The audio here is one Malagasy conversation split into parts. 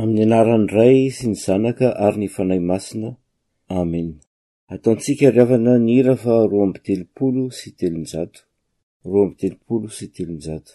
Amin'ny anaran'ny Ray sy ny Zanaka ary ny Fanahy Masina. Amena. Ataontsika ry havana ny hira fa roa amby telopolo sy telonjato. Roa amby telopolo sy telonjato.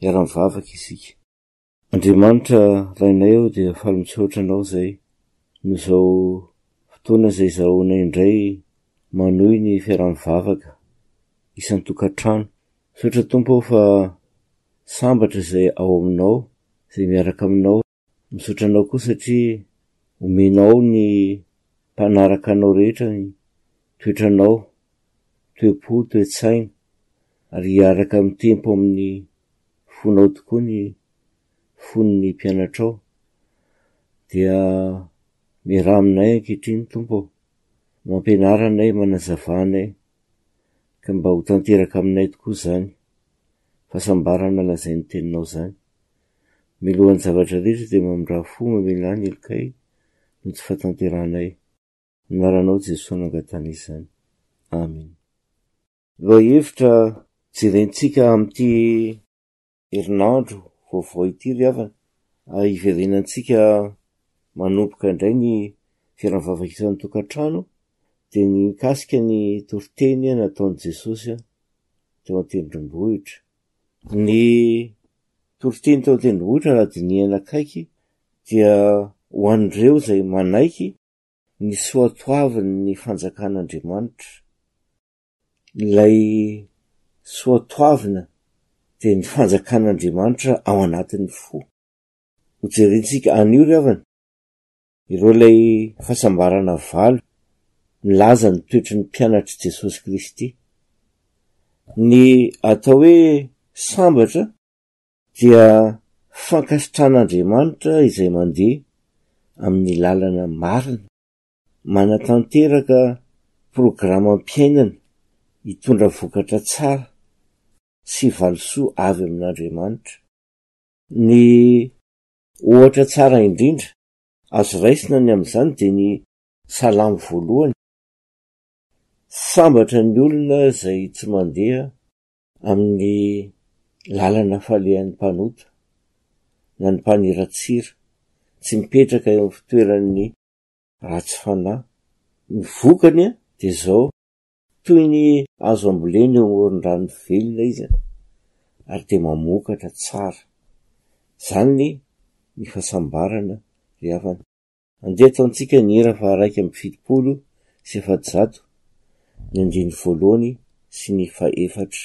Miara-mivavaka isika. Andriamanitra Rainay ô dia faly misaotra Anao izay no izao fotoana izay zahoanay indray manohy ny fiaraha-mivavaka isan-tokantrano Misaotra Tompo aho fa sambatra izay ao aminao, izay miaraka aminao. Misaotra anao koa satria omenao ny mpanaraka anao rehetra ny toetranao, toe-po, toe-tsaina, ary hiaraka mitempo amin'ny fonao tokoa ny fon'ny mpianatrao. Dia miaraha aminay ankehitriny Tompo, mampianara anay, manazava anay. Ka mba ho tanteraka aminay tokoa izany fahasambarana lazain'ny Teninao izany. Milohan'ny zavatra rehetra dia mamindrà fo mamelà ny helokay no tsy fahatanterahanay. Anaranao Jesoa no angatahana izany. Amina. Lohahevitra jerentsika amin'ity. herinandro vaovao ity ry havana, hiverenantsika manomboka indray ny fiaran'ny vavaka isan'ny tokantrano dia ny mikasika ny toriteny nataon'i Jesosy teo an-tendrombohitra. Ny toriteny teo an-tendrombohitra raha dinihana akaiky dia ho an'ireo izay manaiky ny soatoavin'ny fanjakan'Andriamanitra. Ilay soatoavina dia ny fanjakan'Andriamanitra ao anatin'ny fo. Ho jerentsika anio ry havana ireo ilay fahasambarana valo milaza ny toetry ny mpianatr'i Jesosy Kristy. Ny atao hoe sambatra dia fankasitrahan'Andriamanitra izay mandeha amin'ny lalana marina. Manatanteraka programam-piainana hitondra vokatra tsara sy valisoa avy amin'Andriamanitra. Ny ohatra tsara indrindra azo raisina ny amin'izany dia ny Salamo voalohany, Sambatra ny olona izay tsy mandeha amin'ny lalana falehan'ny mpanota na ny mpaniratsira, tsy mipetraka eo amin'ny fitoeran'ny ratsy fanahy. Ny vokany dia izao, toy ny azo ambolena eo amoron-drano velona izy ary dia mamokatra tsara. Izany ny fahasambarana ry havana. Andeha ataontsika ny hira faharaika amby fitopolo sy efajato, ny andininy voalohany sy ny fahefatra.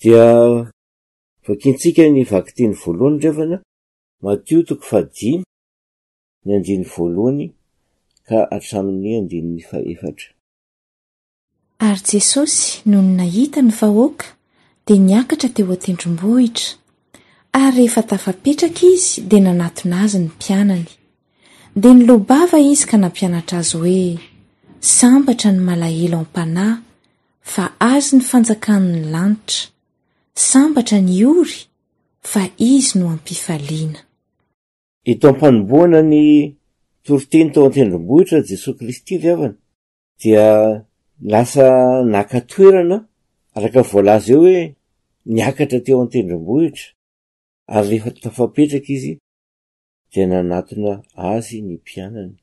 Dia vakintsika ny vakitiny voalohany revana, Matio toko fahadimy, ny andiny voalohany ka hatramin'ny andininy fahefatra. Ary Jesosy, nony nahita ny vahoaka, dia niakatra teo an-tendrombohitra, ary rehefa tafapetraka izy, dia nanatona azy ny mpianany. Dia niloa-bava izy ka nampianatra azy hoe, Sambatra ny malahelo am-panahy, fa azy ny fanjakan' ny lanitra. Sambatra ny ory, fa izy no am-pifaliana. Eto am-panombohana ny toriteny tao an-tendrombohitra, Jesosy Kristy ry havana, dia lasa naka toerana araka voalaza eo hoe niakatra teo an-tendrombohitra ary rehefa tafapetraka izy dia nanatona azy ny mpianany.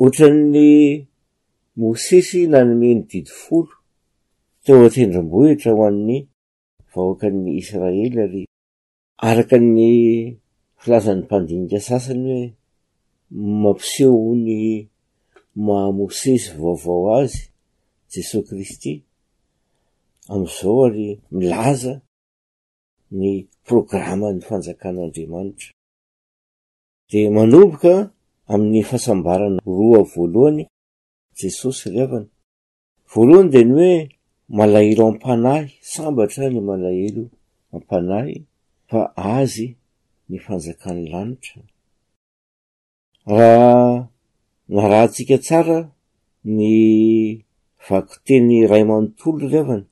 Ohatran'ny Mosesy nanome ny didy folo teo an-tendrombohitra ho an'ny vahoakan'ny Israely ary Araka ny filazan'ny mpandinika sasany hoe mampiseho ny maha Mosesy vaovao azy Jesoa Kristy amin'izao ary milaza ny programan'ny fanjakan'Andriamanitra. Dia manomboka amin'ny fahasambarana roa voalohany Jesosy ry havana. Voalohany dia ny hoe malahelo am-panahy, sambatra ny malahelo am-panahy fa azy ny fanjakan'ny lanitra. Raha narahantsika tsara ny vakiteny iray manontolo ry havana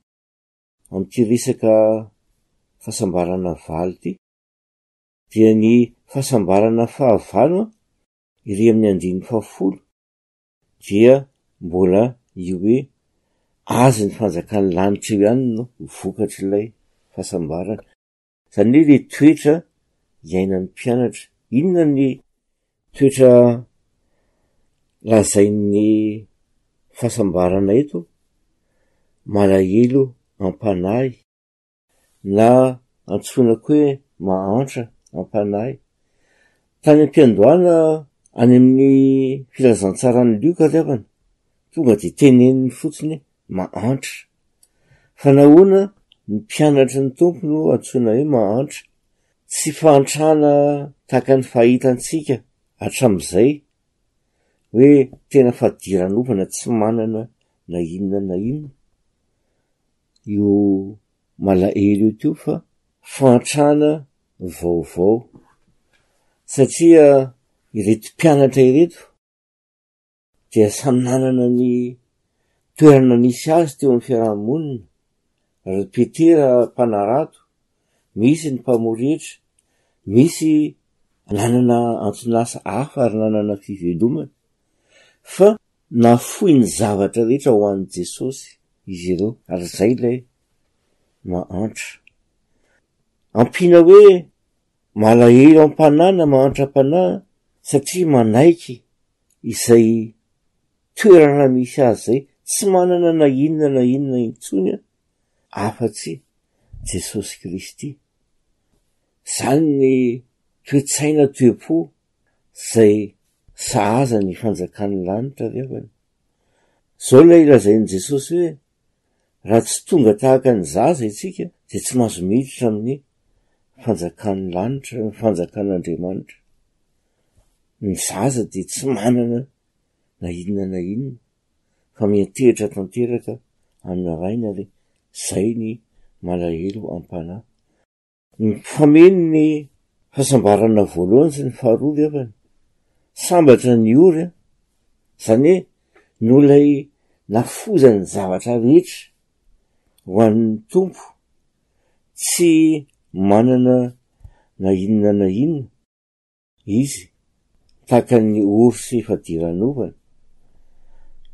amin'ity resaka fahasambarana valo ity dia ny fahasambarana fahavalo iry amin'ny andininy fahafolo dia mbola io hoe azon'ny fanjakan'ny lanitra io ihany no vokatr'ilay fahasambarana. Izany hoe ilay toetra iainan'ny mpianatra. Inona ny toetra lazain'ny fahasambarana eto? Malahelo am-panahy. na antsoina koa hoe mahantra, am-panahy. Tany am-piandohana any amin'ny filazantsaran'i Lioka revana, tonga dia teneniny fotsiny hoe mahantra. Fa nahoana ny mpianatry ny Tompo no antsoina hoe mahantra? Tsy fahantrana tahaka ny fahitantsika hatramin'izay, hoe tena fadiranovana tsy manana na inona na inona, io malahelo io teo fa fahantrana vaovao satria ireto mpianatra ireto dia samy nanana ny toerana nisy azy teo amin'ny fiarahamonina ry petera mpanarato misy ny mpamoretra misy nanana anton'asa hafa ary nanana fivelomana fa nafoy ny zavatra rehetra ho an'i Jesosy izy ireo, ary izay ilay mahantra. Ampiana hoe malahelo am-panahy na mahantra am-panahy satria manaiky izay toerana misy azy izay, tsy manana na inona na inona intsony afa-tsy Jesosy Kristy. Izany ny toe-tsaina, toe-po. zay sahaza ny fanjakan'ny lanitra avy eo e! Zao ilay lazain'i Jesosy hoe raha tsy tonga tahaka ny zaza itsika dia tsy mahazo miditra amin'ny fanjakan'ny lanitra, ny fanjakan'Andriamanitra. Ny zaza dia tsy manana na inona na inona fa miantehitra tanteraka amina rainy ary zay ny malahelo am-panahy. Nifameno ny fahasambarana voalohany sy ny faharoa ve fa sambatra ny ory an! Izany hoe noho ilay nafozany ny zavatra rehetra ho an'ny Tompo, tsy manana na inona na inona. Izy, tahaka ny orsy fadiranovana.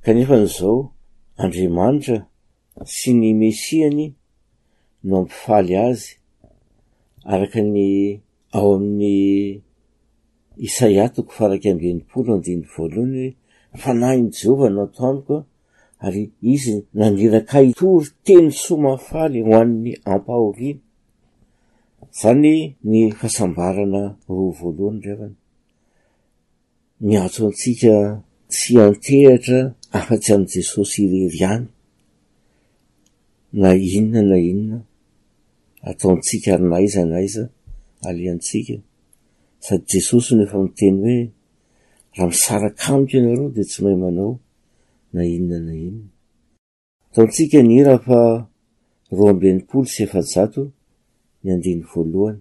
Kanefa ny zao, Andriamanitra sy ny Mesiany no ampifaly azy, araka ny ao amin'ny Isaia toko fahairaika amby enimpolo andininy voalohany hoe, Fanahin'i Jehovah no atao amiko, ary Izy naniraka ahy hitory teny soa mahafaly ho an'ny ampahoriana. Zany ny fahasambarana roa voalohany ry havana, miantso antsika tsy antehatra afa-tsy amin'i Jesosy irery ihany na inona na inona ataontsika ary na aiza na aiza alehantsika sady Jesosy no efa miteny hoe raha misaraka amiko ianareo dia tsy mahay manao na inona na inona. Ataontsika ny hira fa roa amby enimpolo sy efajato ny andiny voalohany.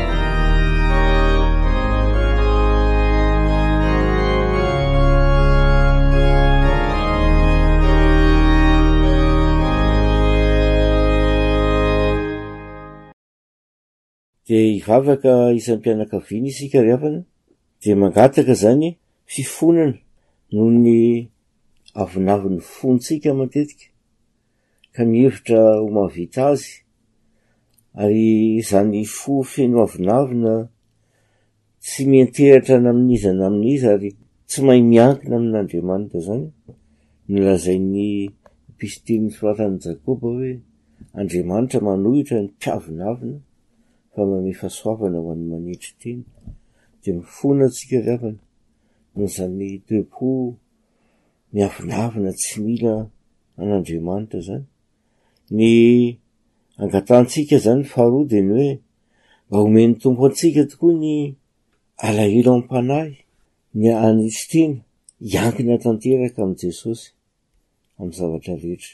dia hivavaka isam-pianakaviana isika ry havana dia mangataka zany fifonana noho ny avonavon'ny fontsika matetika ka mihevitra ho mahavita azy, ary izany fo feno avonavona tsy miantehatra na amin'iza na amin'iza ary tsy mahay miankina amin'Andriamanitra izany no lazain'ny epistily nosoratan'i Jakoba hoe, Andriamanitra manohitra ny mpiavonavona fa manome fahasoavana ho an'ny manetry tena. Dia mifona isika ry havana noho izany toe-po. miavonavona tsy mila an'Andriamanitra zany. Ny angatahantsika zany faharoa de ny hoe mba homen'ny Tompo antsika tokoa ny alahelo am-panahy, ny an'Isiteny hiankina tanteraka amin'i Jesosy amin'ny zavatra rehetra.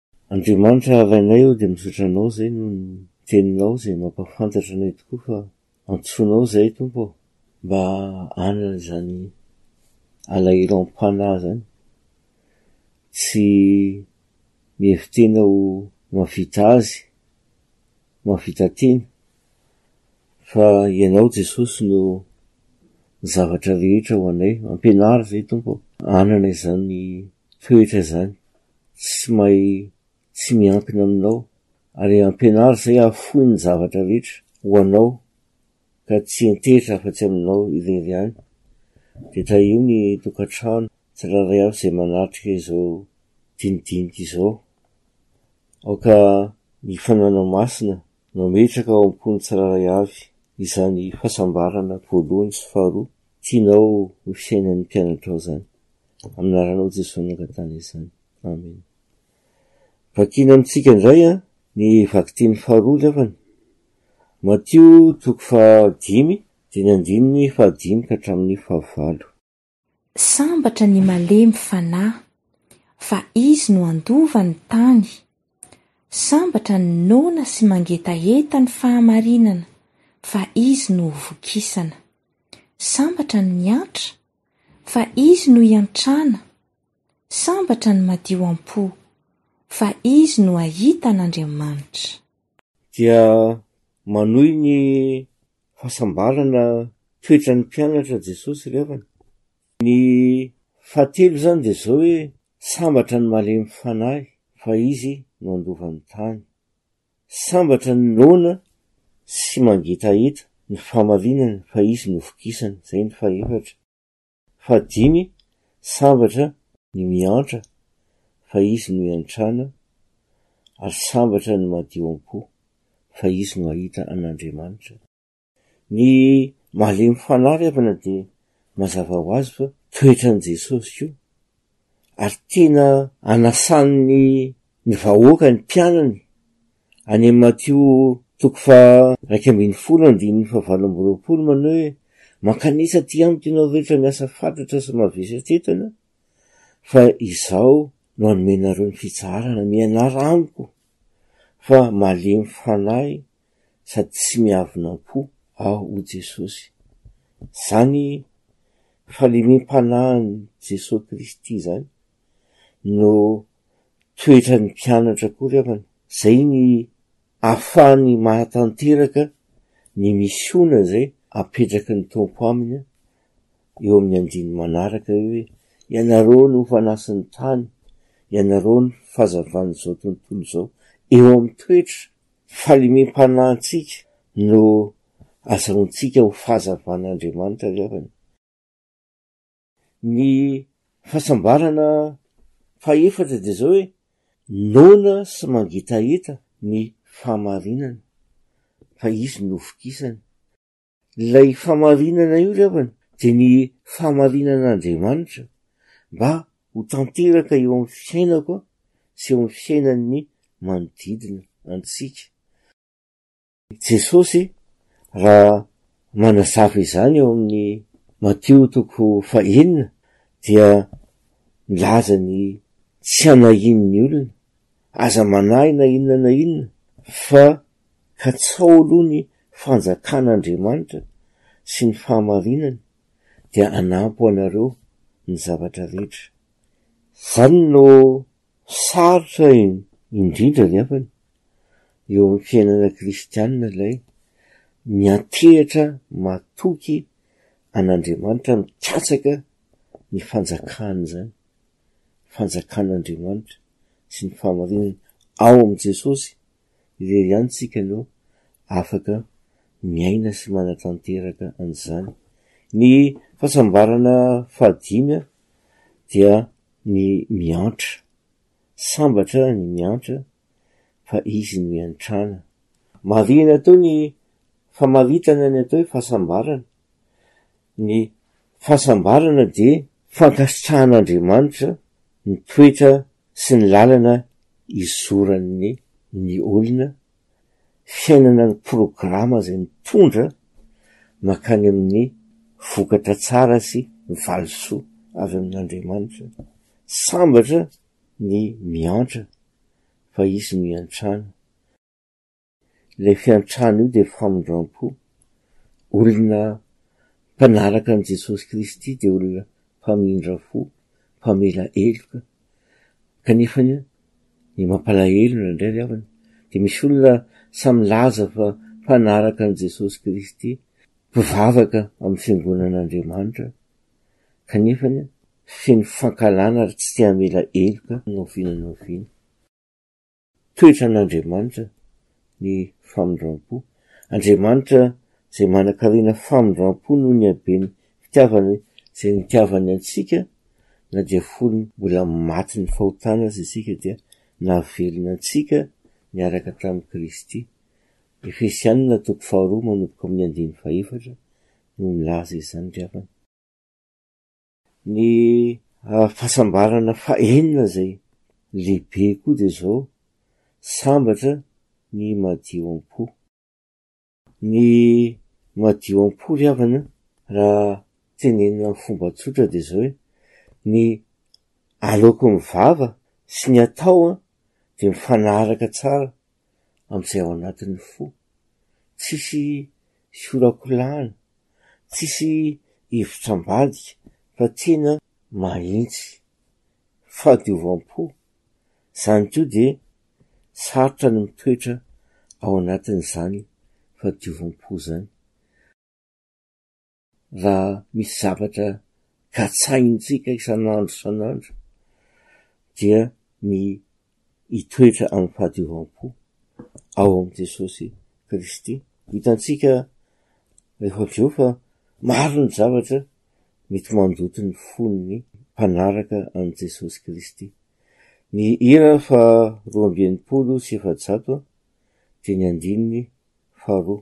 Andriamanitra Havainay ô dia misaotra Anao zay noho ny Teninao izay mampahafantatra anay tokoa fa antsoinao izahay Tompo ô mba hanana izany alahelo am-panahy izany tsy mihevi-tena ho mahavita azy mahavita tena fa Ianao Jesosy no zavatra rehetra ho anay, ampianaro izay Tompo ô hanana izany toetra izany tsy may tsy miankina aminao ary ampianaro izay hahafoy ny zavatra rehetra ho anao ka tsy entehetra afatsy aminao irery ihany dia tahio ny tokantrano tsirairay avy izay manatrika izao dinidinika izao aoka ny fananao masina Mametraka ao am-pon'ny tsirairay avy izany fahasambarana voalohany sy faharoa tianao ho fiainan'ny mpianatrao izany. Amin'ny anaranao Jesoa nangatahana izany. Amen. Vakina amintsika indray an, ny vakiteny faharoa ilevana. Matio toko faha dimy, diny andininy faha dimy ka hatramin'ny faha valo. Sambatra ny malemy fanahy, fa izy no handova ny tany. Sambatra ny noana sy mangetaheta ny fahamarinana, fa izy no hovokisana. Sambatra ny miantra, fa izy no hiantrana. Sambatra ny madio am-po, fa izy no hahita an'Andriamanitra. Dia manohy ny fahasambarana toetran'ny mpianatra Jesosy ry havana. Ny fahatelo izany dia izao hoe, Sambatra ny malemy fanahy, fa izy no handova ny tany. Sambatra ny noana sy mangetaheta ny fahamarinana, fa izy no vokisana. Izay ny fahefatra. Fahadimy, sambatra ny miantra fa izy no iantrana, ary sambatra ny madio am-po fa izy no hahita an'Andriamanitra. Ny malemy fanahy ry havana dia mazava ho azy fa toetran'i Jesosy koa, ary tena anasany ny vahoaka, ny mpianany, Any amin'ny Matio toko faha iraika ambin'ny folo andininy faha valo amby roapolo manao hoe, Mankanesa aty amiko ianao rehetra miasa fatratra sy mavesatretana, fa izaho no hanome anareo ny fitsaharana, mianara amiko, fa malemy fanahy sady tsy miavonam-po aho, hoy Jesosy. Izany fahalemem-panahin'i Jesosy Kristy izany no toetra ny mpianatra akory angambany. Zay ny ahafahany mahatanteraka ny misiona zay apetraky ny Tompo aminy an, eo amin'ny andininy manaraka eo hoe, ianareo no fanasin'ny tany, ianareo no fazavan'izao tontolo izao, eo amin'ny toetra falemem-panahintsika no azahoantsika ho fahazavan'Andriamanitra ry havana. Ny hasambarana fahefatra dia izao hoe, noana sy mangetaheta ny fahamarinana, fa izy no vokisany. Ilay fahamarinana io ry havana dia ny fahamarinan'Andriamanitra mba ho tanteraka eo amin'ny fiainako sy eo amin'ny fiainan'ny manodidina antsika. Jesosy raha manazava izany ao amin'ny Matio toko fahenina dia milaza ny tsy hanahian'ny olona, aza manahy na inona na inona fa katsao aloha ny fanjakan'Andriamanitra sy ny fahamarinany dia hanampy ho anareo ny zavatra rehetra. Izany no Sarotra indrindra anefa eo amin'ny fiainana kristianina ilay miantehitra matoky an'Andriamanitra mikatsaka ny fanjakany izany, fanjakan'Andriamanitra sy ny fahamarinany ao amin'i Jesosy irery ihany isika no afaka miaina sy manatanteraka an'izany. Ny fahasambarana fahadimy dia ny miantra, sambatra ny miantra fa izy no iantrana, marihina atao ny famaritana ny atao hoe fahasambarana, ny fahasambarana dia fankasitrahan'Andriamanitra ny toetra sy ny lalana izoran'ny ny olona fiainana ny programa izay mitondra mankany amin'ny vokatra tsara sy valisoa avy amin'Andriamanitra. Sambatra ny miantra fa izy no iantrana. Ilay fiantrana io dia famindrampo. Olona mpanaraka an'i Jesosy Kristy dia olona mpamindra fo, mpamela heloka. kanefa ny mampalahelo indraindray ny havany dia misy olona samy milaza fa mpanaraka an'i Jesosy Kristy, mpivavaka amin'ny fiangonan'Andriamanitra, kanefa ny feno fankahalana ary tsy te hamela heloka ny oviana ny oviana. Toetra an' Andriamanitra ny famindram-po. Andriamanitra izay manan-karena famindram-po noho ny haben'ny fitiavana izay nitiavany antsika, na dia fony mbola maty ny fahotana aza isika dia nahavelona antsika niaraka tamin'i Kristy. Efesianina toko faharoa manomboka amin'ny andininy fahefatra no milaza izany ry havana. Ny fahasambarana fahenina izay lehibe koa dia izao, sambatra ny madio am-po. Ny madio am-po ry havana raha tenenina amin'ny fomba tsotra dia izao hoe, ny aloaky ny vava sy ny atao dia mifanaraka tsara. amin'izay ao anatin'ny fo. Tsisy fiolankolana, tsisy hevitra ambadika fa tena mahintsy. Fahadiovam-po, izany koa dia sarotra ny mitoetra ao anatin'izany fahadiovam-po izany. Raha misy zavatra katsahintsika isan'andro isan'andro dia ny hitoetra amin'ny fahadiovam-po ao amin'i Jesosy Kristy. Hitantsika rehefa avy eo fa maro ny zavatra mety mandoto ny fon'ny mpanaraka an'i Jesosy Kristy. Ny hira faharoa amby enimpolo sy efajato dia ny andininy faharoa.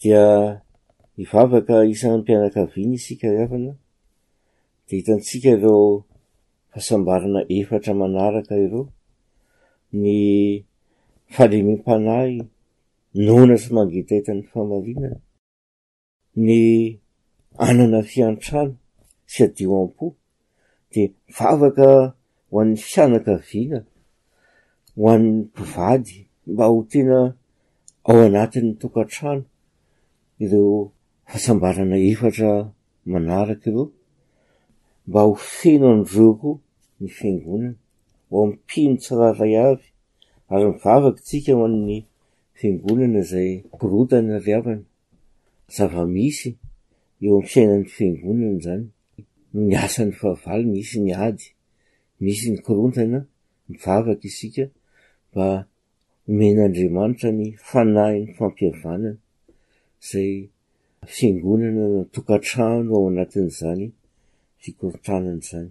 dia hivavaka isan'ny mpianakaviana isika ry havana dia hitantsika ireo fahasambarana efatra manaraka ireo ny falemim-panahy noana sy mangetaita ny famarinana Ny anana fiantrana sy adio am-po dia vavaka ho an'ny fianakaviana, ho an'ny mpivady mba ho tena ao anatin'ny tokantrano ireo fahasambarana efatra manaraka ireo, mba ho feno an'ireo koa ny Fiangonana, ho ampino tsirairay avy, ary mivavaka isika ho an'ny fiangonana izay gorodona ry havana, zava-misy eo amin'ny fiainan'ny fiangonana izany no ny asan'ny fahavalo, misy ny ady, misy ny korontana, mivavaka isika mba homen'Andriamanitra ny fanahin'ny fampihavanana izay fiangonana na tokantrano ao anatin'izany fikorontanana izany.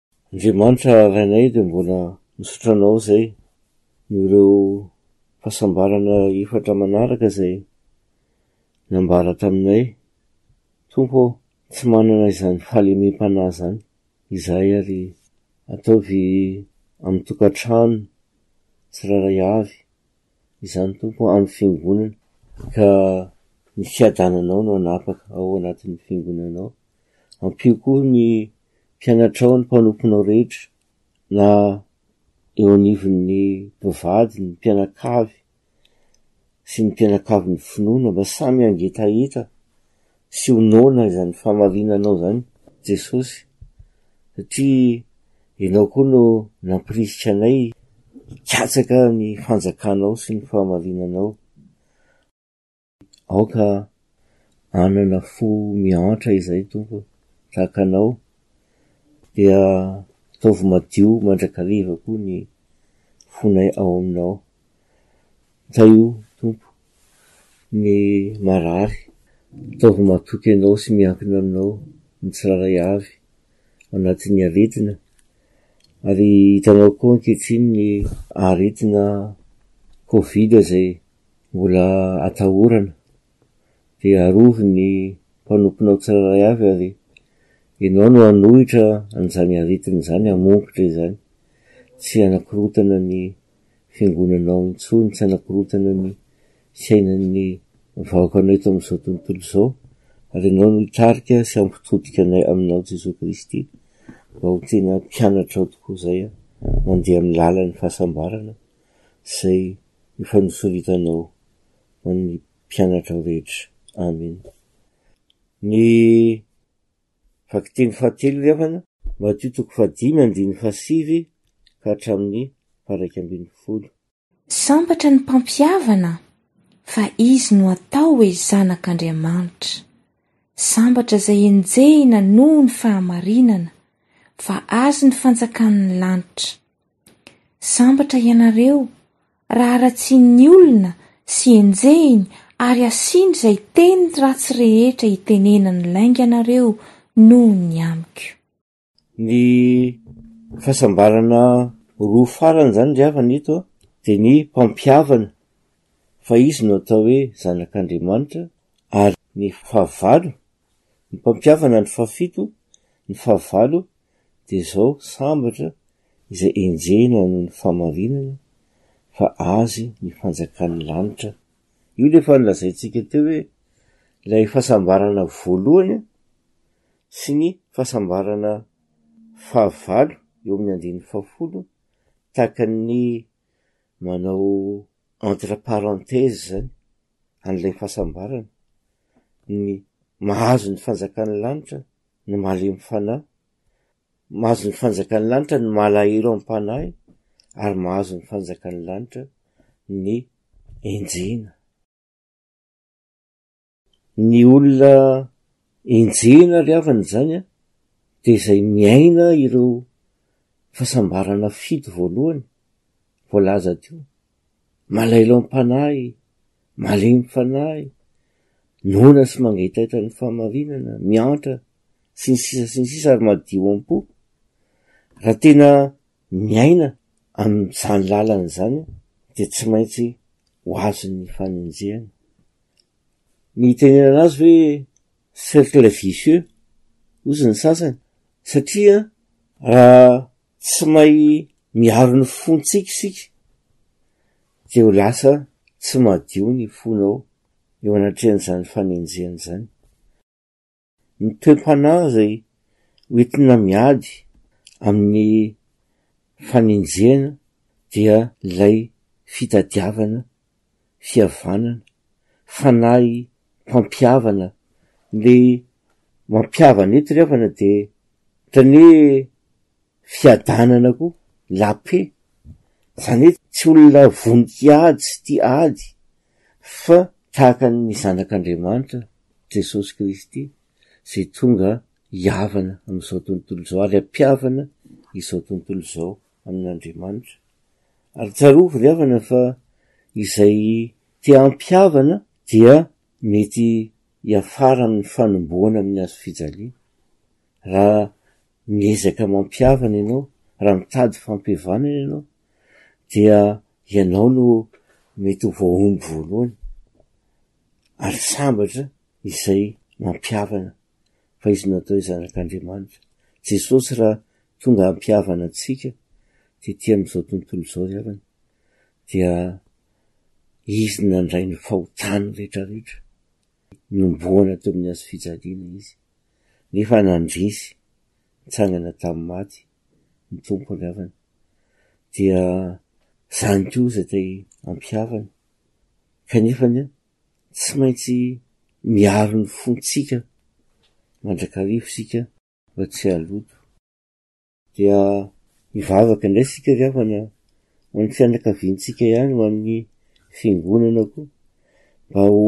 Andriamanitra Rainay dia mbola misaotra Anao izay noho ireo fahasambarana efatra manaraka izay nambara taminay. Tompo ô, tsy manana izany fahalemem-panahy izany izahay ary ataovy amin'ny tokantrano tsirairay avy. Izany Tompo ao amin'ny Fiangonana, ka ny fiadananao no hanapaka ao anatin'ny Fiangonanao. Ampio koa ny mpianatrao, ny mpanomponao rehetra, na eo anivon'ny mpivady, ny mpianakavy sy ny mpianakavin'ny finoana, mba samy hangetaheta sy ho noana izany fahamarinanao izany Jesosy satria Ianao koa no nampirisika anay hikatsaka ny fanjakanao sy ny fahamarinanao. Aoka hanana fo miantra izay Tompo tahaka Anao dia ataovy madio mandrakariva koa ny fonay ao Aminao. Tay o Tompo ny marary, ataovy matoky Anao sy miankina Aminao ny tsirairay avy anatin'ny aretina, ary hitanao koa ankehitriny ny aretina covid izay mbola atahorana, dia arovy ny mpanomponao tsirairay avy ary Ianao no hanohitra an'izany aretina izany, hamongotra izany, tsy hanakorontana ny fiangonanao intsony tsy hanakorontana ny fiainan'ny vahoakanao eto amin'izao tontolo izao ary ianao no hitarika sy hampitodika anay aminao Jesoa Kristy mba ho tena mpianatrao tokoa izay aho mandeha amin'ny lalan'ny fahasambarana izay efa nosoritanao ho an'ny mpianatrao rehetra Amen ny Vakiteny fahatelo ry havana. Matio toko fahadimy andininy fahasivy ka hatramin'ny faha-iraika ambin'ny folo. Sambatra ny mpampihavana fa izy no atao hoe zanak'Andriamanitra. Sambatra izay enjehina noho ny fahamarinana fa azy ny fanjakan'ny lanitra. Sambatra ianareo raharatsian'ny olona sy enjehiny ary asiany izay teny ratsy rehetra itenenany lainga nareo noho ny amiko. Ny fahasambarana roa farany izany ry havana eto dia ny mpampihavana fa izy no atao hoe zanak'Andriamanitra ary ny fahavalo Ny mpampihavana ny fahafito, ny fahavalo dia izao sambatra izay enjehina noho ny fahamarinana fa azy ny fanjakan'ny lanitra. Io ilay efa nolazaintsika teo hoe ilay fahasambarana voalohany sy ny fahasambarana fahavalo eo amin'ny andininy fahafolo tahaka ny manao entre parenthèses zany, an'ilay fahasambarana, ny mahazo ny fanjakan'ny lanitra ny malemy fanahy, mahazo ny fanjakan'ny lanitra ny malahelo am-panahy ary mahazo ny fanjakan'ny lanitra ny enjehina. Ny olona enjehina ary havana izany dia izay miaina ireo fahasambarana fito voalohany voalaza teo, malailo am-panahy, malemy fanahy, noana sy mangaitaitra ny fahamarinana, miantra, sy ny sisa sy ny sisa ary madio am-po. Raha tena miaina amin'izany lalana izany dia tsy maintsy ho azon'ny fanenjehana. Ny itenenana azy hoe cercle vicieux ozy ny sasany satria raha tsy mahay miaro ny fontsika isika dia ho lasa tsy madio ny fonao eo anatrehan'izany fanenjehana izany. ny toe-panahy izay hoentina miady amin'ny fanenjehana dia ilay fitadiavana fihavanana, fanahy mpampihavana. Ilay mampihavana eto ry havana dia ohatran'ny hoe. Fiadanana koa, la paix, izany hoe tsy olona vonon-tia ady sy tia ady fa tahaka ny zanak'Andriamanitra, Jesosy Kristy, izay tonga hihavana amin'izao tontolo izao ary hampihavana izao tontolo izao amin'Andriamanitra. Ary tsarovy ry havana fa izay te hampihavana dia mety hiafara amin'ny fanombohana amin'ny hazofijaliana. Raha miezaka mampihavana ianao, raha mitady fampihavanana ianao dia ianao no mety ho voahombo voalohany ary sambatra izay mampihavana fa izy no atao hoe zanak'Andriamanitra. Jesosy raha tonga hampihavana antsika tety amin'izao tontolo izao ry havana dia izy no nandray ny fahotany rehetra rehetra, niomboana teo amin'ny hazo fijaliana izy. Nefa nandresy nitsangana tamin'ny maty ny Tompo ny havany, dia izany koa izay ampihavany. Kanefa anie tsy maintsy miaro ny fontsika mandrakariva isika mba tsy haloto. Dia hivavaka indray isika ry havana ho an'ny fianakaviantsika ihany ho an'ny fiangonana koa mba ho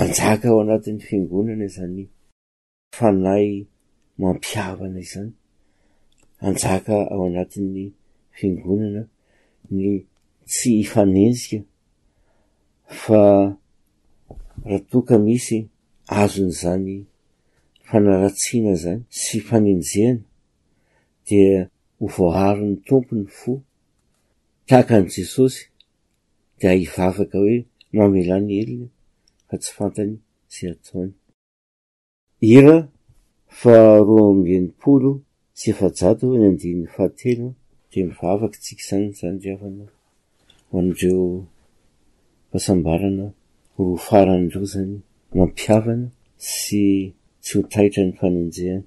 anjaka ao anatin'ny fiangonana izany fanahy mampihavana izany anjaka ao anatin'ny fiangonana ny tsy hifanenjika fa raha toa ka misy azon'izany fanaratsiana izany sy fanenjehana dia ho voaaron'ny Tompo ny fo tahaka an'i Jesosy dia hivavaka hoe mamelà ny helony fa tsy fantany izay ataony. Hira faharoa amby enimpolo Tsy efajato ny andininy fahatelo dia mivavaka isika izany izany ry havana ho an'ireo fahasambarana roa farany ireo izany nampihavana sy tsy ho taitra ny fanenjehana.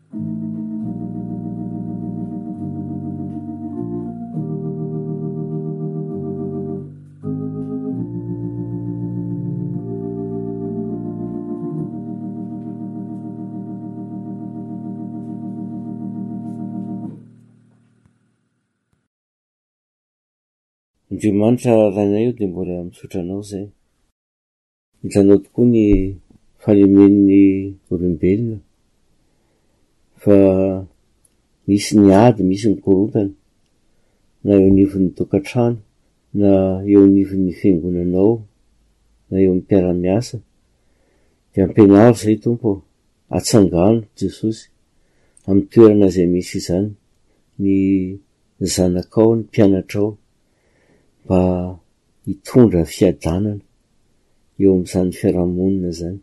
Andriamanitra rainay eo dia mbola misaotra anao izay. Hitanao tokoa ny falemen'ny olombelona fa misy ny ady, misy ny korontana na eo anivon'ny tokantrano na eo anivon'ny fiangonana ao na eo amin'ny mpiara-miasa dia ampianaro izay Tompo ô! Atsangano Jesosy amin'ny toerana izay misy izany ny zanakao, ny mpianatrao mba hitondra ny fiadanana eo amin'izany fiarahamonina izany,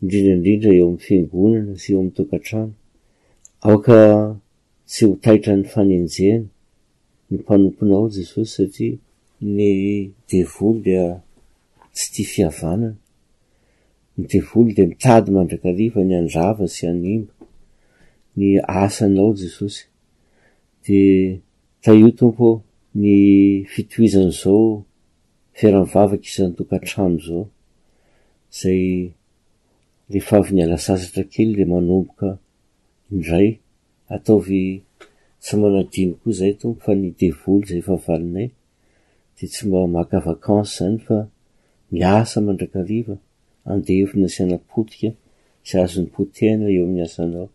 indrindra indrindra eo amin'ny fiangonana sy eo amin'ny tokantrano. Aoka tsy ho taitra ny fanenjehana ny mpanomponao Jesosy satria ny devoly dia tsy tia fihavanana, ny devoly dia mitady mandrakariva ny handrava sy hanimba ny asanao Jesosy dia Tahio Tompo ô ny fitohizan'izao fiaraha-mivavaka isan-tokantrano izao, izay rehefa avy niala sasatra kely dia manomboka indray, ataovy tsy manadino koa izay Tompo fa ny devoly izay fahavalonay. dia tsy mba maka vacances zany fa miasa mandrakariva andevo ny asaina potika sy azony potehina eo amin'ny asanao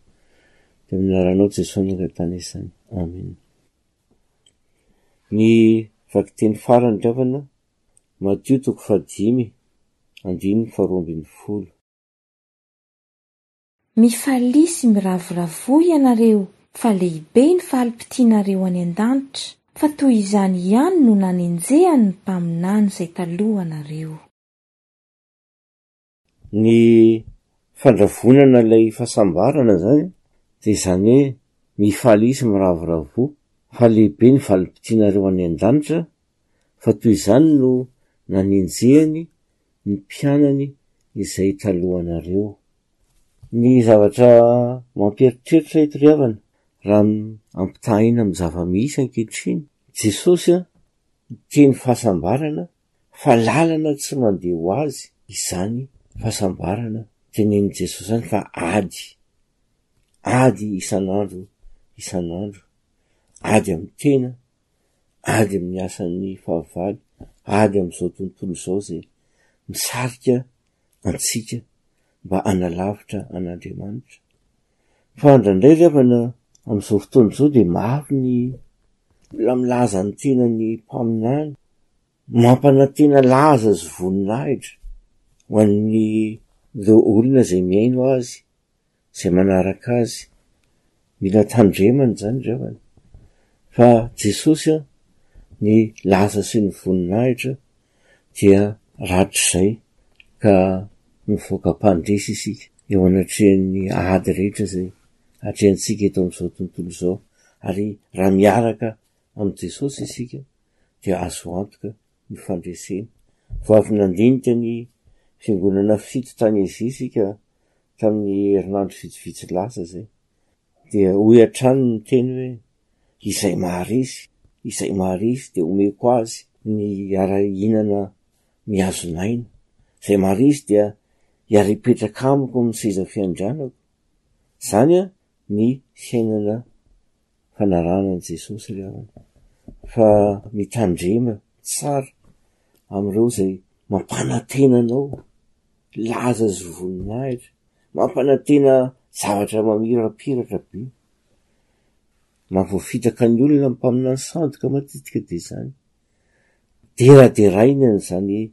dia amin'ny anaranao Jesoa no angatahana izany Amen ny vakiteny farany dravana Matio toko fahadimy andininy faharoa ambin'ny folo Mifalia sy miravoravoa ianareo fa lehibe ny falim-pitianareo any an-danitra, fa toy izany ihany no nanenjehany ny mpaminany izay talohanareo. Ny fandravonana ilay fahasambarana izany dia izany hoe mifalia sy miravoravoa fa lehibe ny valim-pitianareo any an-danitra, fa toy izany no nanenjehany ny mpianany izay talohanareo. Ny zavatra mampieritreritra eto ry havana, raha ampitahaina amin'ny zava-misy ankehitriny, Jesosy miteny fahasambarana fa lalana tsy mandeha ho azy izany fahasambarana tenenin'i Jesosy izany fa ady, ady isan'andro isan'andro, ady amin'ny tena, ady amin'ny asan'ny fahavalo, ady amin'izao tontolo izao izay misarika antsika mba hanalavitra an'Andriamanitra. Fa indraindray ry havana, amin'izao fotoana izao dia maro ny mbola milaza ny tenany mpaminany, mampanantena laza sy voninahitra ho an'ireo olona izay mihaino azy, izay manaraka azy. Mila tandremana izany ireo an. Fa Jesosy an, ny laza sy ny voninahitra dia rahatrizay ka mivoaka mpandresy isika eo anatrehan'ny ady rehetra izay atrehantsika eto amin'izao tontolo izao. Ary raha miaraka amin'i Jesosy isika dia azo antoka ny fandresena. Vao avy nandinika ny fiangonana fito tany Azia isika tamin'ny herinandro vitsivitsy lasa izay, dia hoy hatrany ny teny hoe izay maharesy, izay maharesy dia omeko azy ny hiara-hihinana mihazona aina, izay maharesy dia hiara-hipetraka amiko amin'ny seza fiandrianako. Izany ny fiainana fanarahana an'i Jesosy ry havana, fa mitandrema tsara amin'ireo izay mampanantena anao, laza sy voninahitra, mampanantena zavatra mamirapiratra be. Mahavoafitaka ny olona ny mpaminany sandoka matetika dia izany. Deraderainy an'izany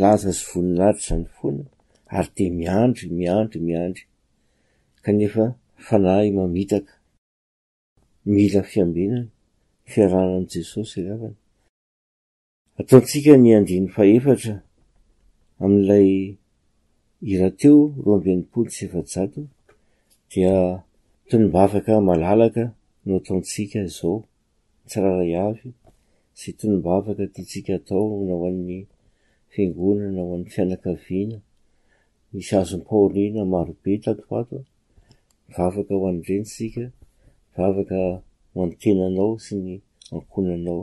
laza sy voninahitra izany foana ary dia miandry, miandry, miandry kanefa fanahy mamitaka. Mila fiambinana, fiarahanan'i Jesosy ry havana. Ataontsika ny andininy fahefatra amin'ilay hira teo roa amby enimpolo sy efajato dia tonom-bavaka malalaka no ataontsika izao tsirairay avy sy tonom-bavaka tiantsika atao na ho an'ny fiangonana na ho an'ny fianakaviana misy azom-pahoriana marobe tato ho ato Vavaka ho an'ny Reny isika, vavaka ho an'ny tenanao sy ny ankohonanao.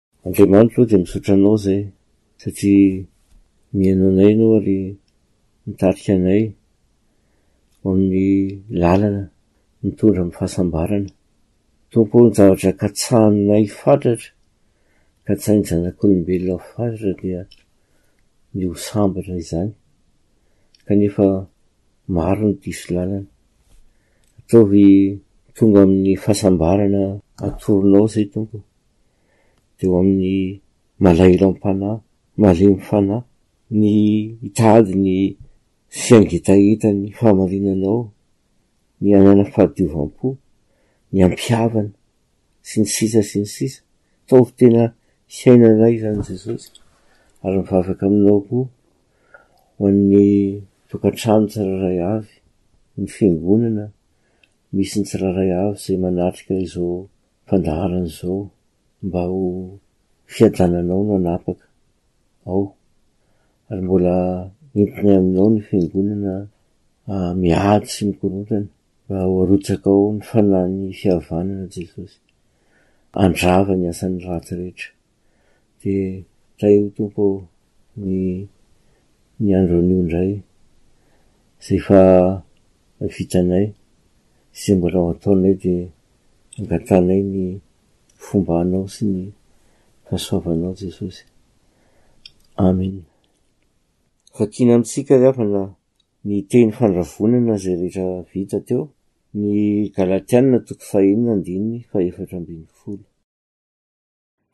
Andriamanitra ô dia misaotra anao izay satria mihaino anay ianao ary mitarika anay ao amin'ny lalana mitondra amin'ny fahasambarana. Tompo ô ny zavatra katsahinay fatratra, katsahin'ny zanak'olombelona fatratra dia ny ho sambatra izany kanefa maro ny diso lalana. Ataovy tonga amin'ny fahasambarana atoronao izay Tompo ô. teo amin'ny malairam-panahy, malemy fanahy, ny hitady ny fiangitahitan'ny fahamarinanao, ny hanana fahadiovam-po, ny hampihavana, sy ny sisa sy ny sisa. Ataovy tena hiainanay izany Jesosy, ary mivavaka aminao koa ho an'ny tokantrano tsirairay avy, ny fiangonana misy ny tsirairay avy izay manatrika izao fandaharana izao mba ho fiadananao no hanapaka ao ary mbola entinay aminao ny fiangonana miady sy mikorontana mba ho arotsakao ny fanan'ny fihavanana Jesosy handrava ny asan'ny ratsy rehetra. dia tay ho Tompo ny ny andro anio indray izay fahavitanay izay mbola ho ataonay dia angatanay ny fomba anao sy ny fahasoavanao Jesosy Amen Vakina amintsika ry havana ny teny fandravonana izay rehetra vita teo ny Galatiana toko fahenina andininy fahefatra ambin'ny folo.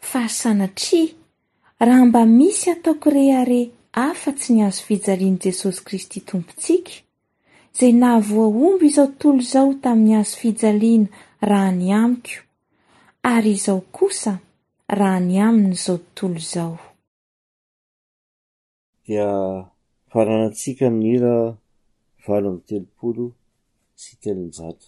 Fa sanatria, raha mba misy ataoko rehare afatsy ny hazo fijalian'i Jesosy Kristy Tompontsika, izay nahavoahombo izao tontolo izao tamin'ny hazo fijaliana raha ny amiko, ary izao kosa raha ny amin'izao tontolo izao. Dia faranantsika amin'ny hira valo amby telopolo sy telonjato.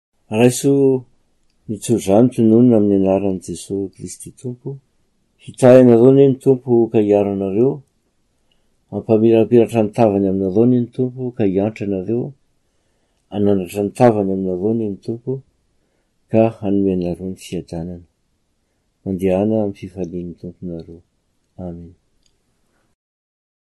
Raiso ny tso-drano tononina amin'ny anaran'i Jesosy Kristy Tompo, hitahy anareo anie ny Tompo ka hiaro anareo, hampamirapiratra ny tavany aminareo anie ny Tompo ka hiantra anareo, hanandratra ny tavany aminareo anie ny Tompo ka hanome anareo ny fiadanana. Mandehana amin'ny fifalian'ny Tomponareo. Amena.